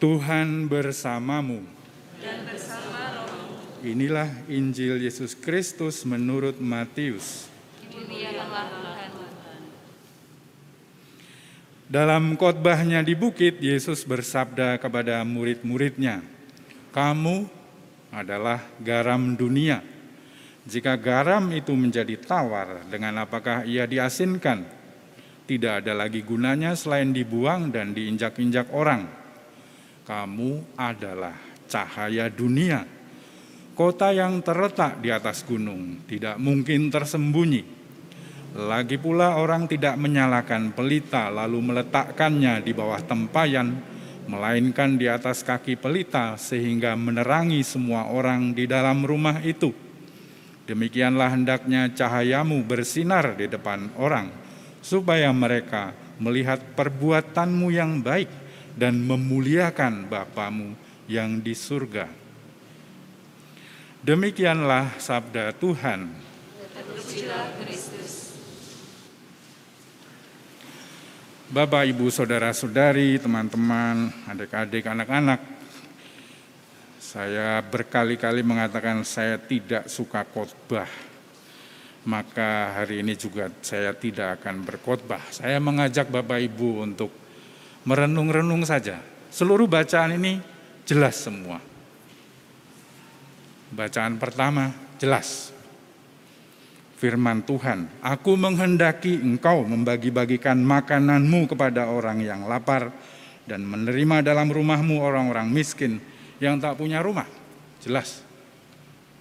Tuhan bersamamu. dan bersama rohmu. Inilah Injil Yesus Kristus menurut Matius. Dalam khotbahnya di bukit, Yesus bersabda kepada murid-muridnya, "Kamu adalah garam dunia. Jika garam itu menjadi tawar, dengan apakah ia diasinkan? Tidak ada lagi gunanya selain dibuang dan diinjak-injak orang. Kamu adalah cahaya dunia. Kota yang terletak di atas gunung tidak mungkin tersembunyi. Lagi pula orang tidak menyalakan pelita lalu meletakkannya di bawah tempayan, melainkan di atas kaki pelita sehingga menerangi semua orang di dalam rumah itu. Demikianlah hendaknya cahayamu bersinar di depan orang, supaya mereka melihat perbuatanmu yang baik dan memuliakan Bapamu yang di surga. Demikianlah sabda Tuhan. Bapak, Ibu, Saudara-saudari, teman-teman, adik-adik, anak-anak, saya berkali-kali mengatakan saya tidak suka khotbah. Maka hari ini juga saya tidak akan berkhotbah. Saya mengajak Bapak Ibu untuk merenung-renung saja. Seluruh bacaan ini jelas semua. Bacaan pertama jelas. Firman Tuhan, aku menghendaki engkau membagi-bagikan makananmu kepada orang yang lapar dan menerima dalam rumahmu orang-orang miskin yang tak punya rumah. Jelas.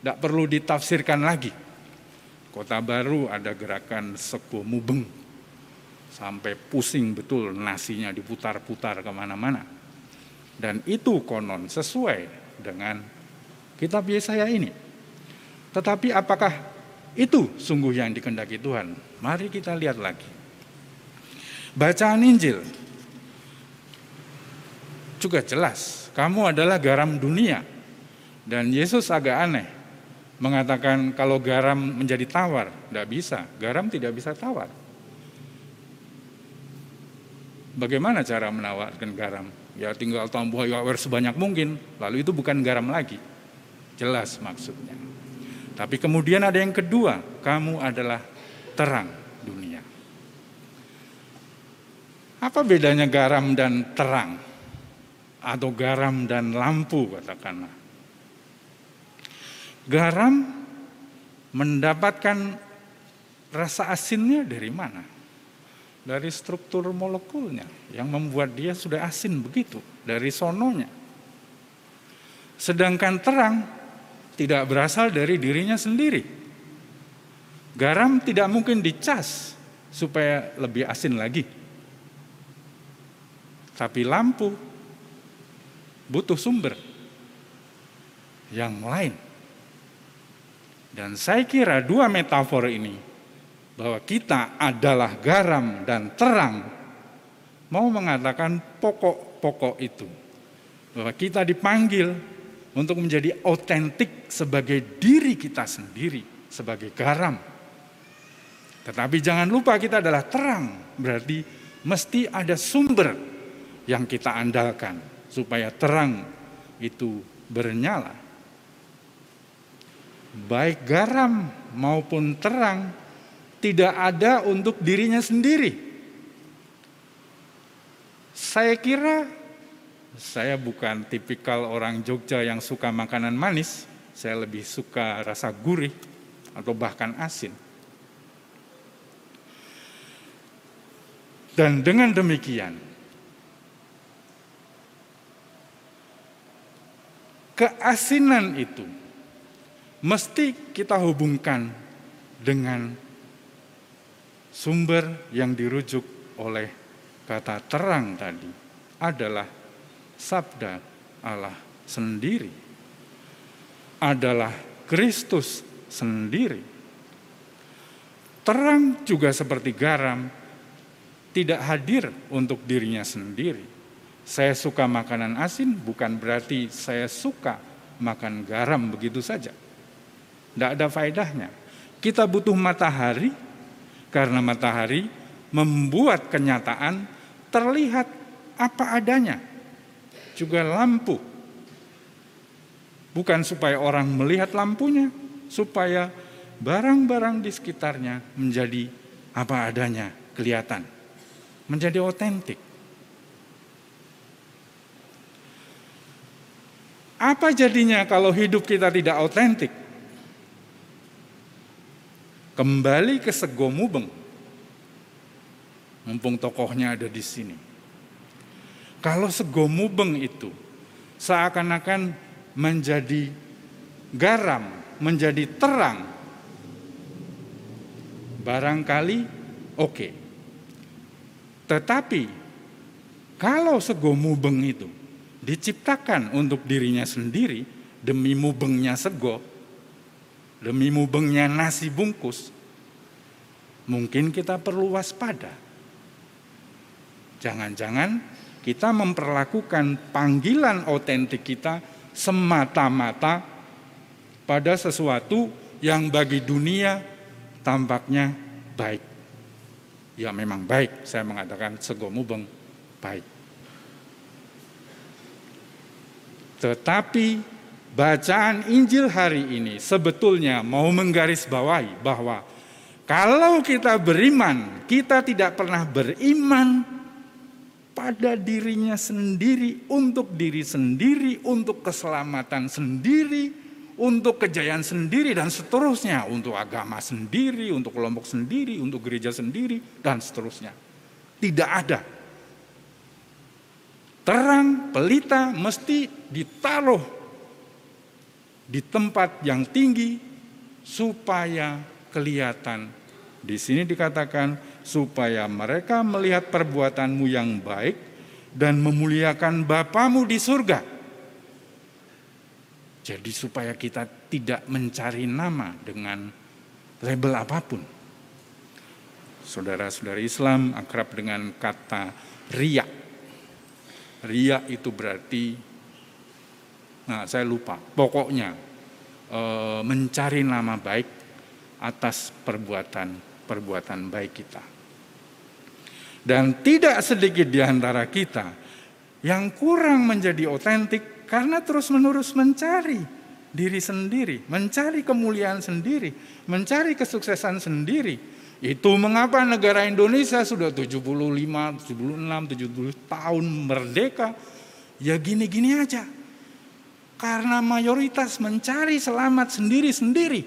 Tidak perlu ditafsirkan lagi. Kota baru ada gerakan sekuh mubeng. Sampai pusing betul nasinya diputar-putar ke mana-mana. Dan itu konon sesuai dengan kitab Yesaya ini. Tetapi apakah itu sungguh yang dikendaki Tuhan? Mari kita lihat lagi. Bacaan Injil juga jelas, kamu adalah garam dunia. Dan Yesus agak aneh mengatakan kalau garam menjadi tawar, tidak bisa. Garam tidak bisa tawar. Bagaimana cara menawarkan garam? Ya tinggal tambah air sebanyak mungkin, lalu itu bukan garam lagi. Jelas maksudnya. Tapi kemudian ada yang kedua, kamu adalah terang dunia. Apa bedanya garam dan terang? Atau garam dan lampu katakanlah. Garam mendapatkan rasa asinnya dari mana? Dari struktur molekulnya yang membuat dia sudah asin begitu, dari sononya. Sedangkan terang tidak berasal dari dirinya sendiri. Garam tidak mungkin dicas supaya lebih asin lagi. Tapi lampu butuh sumber yang lain. Dan saya kira dua metafor ini bahwa kita adalah garam dan terang mau mengatakan pokok-pokok itu. Bahwa kita dipanggil untuk menjadi otentik sebagai diri kita sendiri, sebagai garam. Tetapi jangan lupa kita adalah terang, berarti mesti ada sumber yang kita andalkan supaya terang itu bernyala. Baik garam maupun terang tidak ada untuk dirinya sendiri. Saya kira saya bukan tipikal orang Jogja yang suka makanan manis, saya lebih suka rasa gurih atau bahkan asin. Dan dengan demikian, keasinan itu mesti kita hubungkan dengan sumber yang dirujuk oleh kata terang tadi adalah sabda Allah sendiri, adalah Kristus sendiri. Terang juga seperti garam, tidak hadir untuk dirinya sendiri. Saya suka makanan asin bukan berarti saya suka makan garam begitu saja. Tidak ada faedahnya. Kita butuh matahari karena matahari membuat kenyataan terlihat apa adanya. juga lampu. Bukan supaya orang melihat lampunya, supaya barang-barang di sekitarnya menjadi apa adanya, kelihatan, menjadi otentik. Apa jadinya kalau hidup kita tidak otentik? Kembali ke Sego Mubeng. Mumpung tokohnya ada di sini. Kalau Sego Mubeng itu seakan-akan menjadi garam, menjadi terang. Barangkali oke. Okay. Tetapi kalau Sego Mubeng itu diciptakan untuk dirinya sendiri demi mubengnya sego, demi mubengnya nasi bungkus, mungkin kita perlu waspada. Jangan-jangan kita memperlakukan panggilan otentik kita semata-mata pada sesuatu yang bagi dunia tampaknya baik. Ya memang baik, saya mengatakan sego mubeng baik. Tetapi bacaan Injil hari ini sebetulnya mau menggarisbawahi bahwa kalau kita beriman, kita tidak pernah beriman pada dirinya sendiri, untuk diri sendiri, untuk keselamatan sendiri, untuk kejayaan sendiri, dan seterusnya. Untuk agama sendiri, untuk kelompok sendiri, untuk gereja sendiri, dan seterusnya. Tidak ada terang, pelita mesti ditaruh di tempat yang tinggi supaya kelihatan. Di sini dikatakan supaya mereka melihat perbuatanmu yang baik dan memuliakan Bapamu di surga. Jadi supaya kita tidak mencari nama dengan label apa pun. Saudara-saudara Islam akrab dengan kata riak Ria itu berarti, nah saya lupa, pokoknya e, mencari nama baik atas perbuatan-perbuatan baik kita. Dan tidak sedikit di antara kita yang kurang menjadi otentik karena terus-menerus mencari diri sendiri, mencari kemuliaan sendiri, mencari kesuksesan sendiri, itu mengapa negara Indonesia sudah 75, 76, 70 tahun merdeka. Ya gini-gini aja. Karena mayoritas mencari selamat sendiri-sendiri.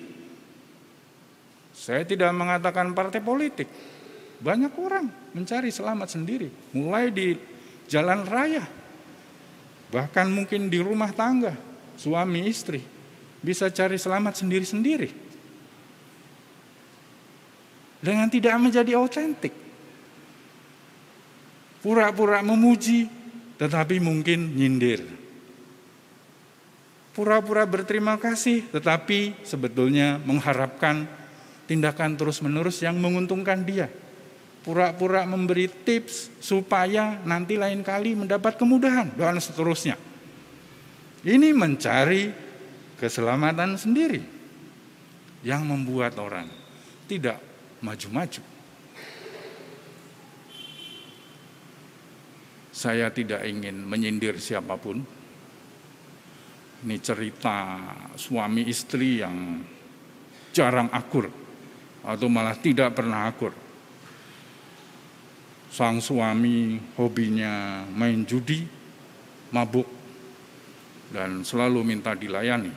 Saya tidak mengatakan partai politik. Banyak orang mencari selamat sendiri. Mulai di jalan raya. Bahkan mungkin di rumah tangga. Suami istri. Bisa cari selamat sendiri-sendiri dengan tidak menjadi otentik. Pura-pura memuji, tetapi mungkin nyindir. Pura-pura berterima kasih, tetapi sebetulnya mengharapkan tindakan terus-menerus yang menguntungkan dia. Pura-pura memberi tips supaya nanti lain kali mendapat kemudahan, dan seterusnya. Ini mencari keselamatan sendiri yang membuat orang tidak maju-maju. Saya tidak ingin menyindir siapa pun. Ini cerita suami istri yang jarang akur atau malah tidak pernah akur. Sang suami hobinya main judi, mabuk, dan selalu minta dilayani.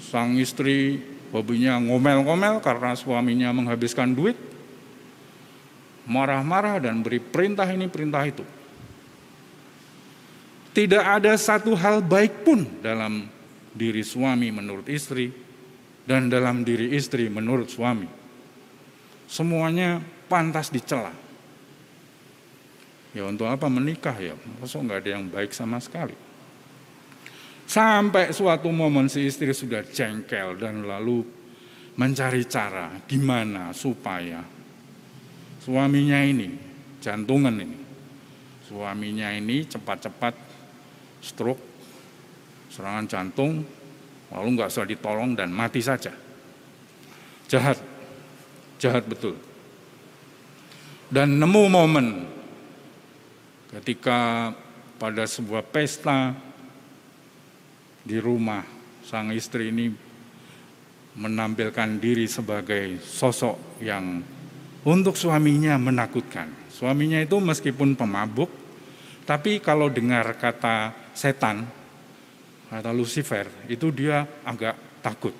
Sang istri Hobinya ngomel-ngomel karena suaminya menghabiskan duit. Marah-marah dan beri perintah ini, perintah itu. Tidak ada satu hal baik pun dalam diri suami menurut istri dan dalam diri istri menurut suami. Semuanya pantas dicela. Ya untuk apa menikah ya? Masuk nggak ada yang baik sama sekali. Sampai suatu momen si istri sudah jengkel dan lalu mencari cara gimana supaya suaminya ini jantungan ini suaminya ini cepat-cepat stroke serangan jantung lalu nggak usah ditolong dan mati saja. Jahat. Jahat betul. Dan nemu momen ketika pada sebuah pesta di rumah sang istri ini menampilkan diri sebagai sosok yang untuk suaminya menakutkan. Suaminya itu meskipun pemabuk, tapi kalau dengar kata setan, kata Lucifer, itu dia agak takut.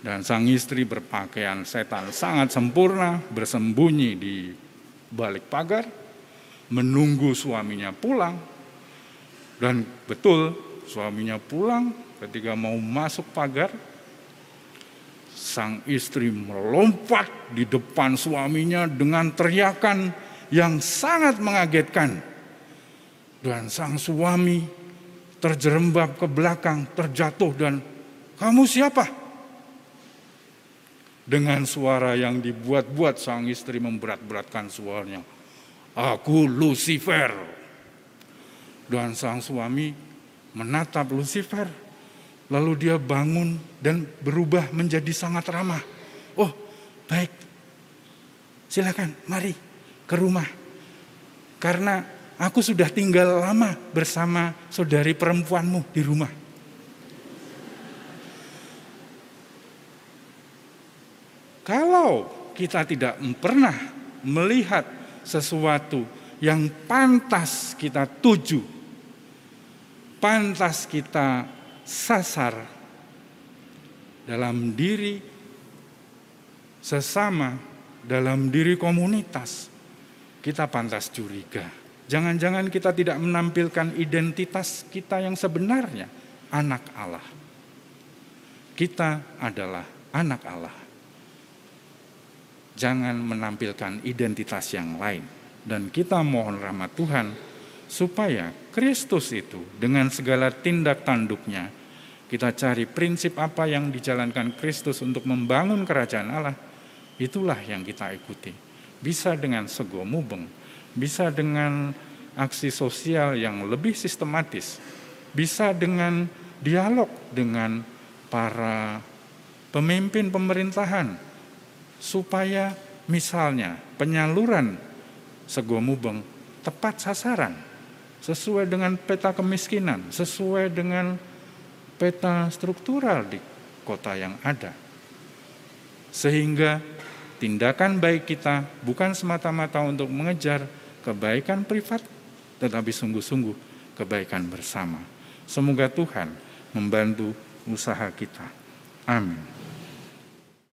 Dan sang istri berpakaian setan sangat sempurna, bersembunyi di balik pagar, menunggu suaminya pulang. Dan betul, suaminya pulang ketika mau masuk pagar, sang istri melompat di depan suaminya dengan teriakan yang sangat mengagetkan. Dan sang suami terjerembab ke belakang, terjatuh dan kamu siapa? Dengan suara yang dibuat-buat sang istri memberat-beratkan suaranya. Aku Lucifer. Dan sang suami menatap Lucifer. Lalu dia bangun dan berubah menjadi sangat ramah. Oh, baik. Silakan, mari ke rumah. Karena aku sudah tinggal lama bersama saudari perempuanmu di rumah. Kalau kita tidak pernah melihat sesuatu yang pantas kita tuju, pantas kita sasar dalam diri sesama, dalam diri komunitas, kita pantas curiga. Jangan-jangan kita tidak menampilkan identitas kita yang sebenarnya, anak Allah. Kita adalah anak Allah jangan menampilkan identitas yang lain. Dan kita mohon rahmat Tuhan supaya Kristus itu dengan segala tindak tanduknya kita cari prinsip apa yang dijalankan Kristus untuk membangun kerajaan Allah, itulah yang kita ikuti. Bisa dengan sego mubeng, bisa dengan aksi sosial yang lebih sistematis, bisa dengan dialog dengan para pemimpin pemerintahan, supaya misalnya penyaluran sego mubeng tepat sasaran sesuai dengan peta kemiskinan, sesuai dengan peta struktural di kota yang ada. Sehingga tindakan baik kita bukan semata-mata untuk mengejar kebaikan privat, tetapi sungguh-sungguh kebaikan bersama. Semoga Tuhan membantu usaha kita. Amin.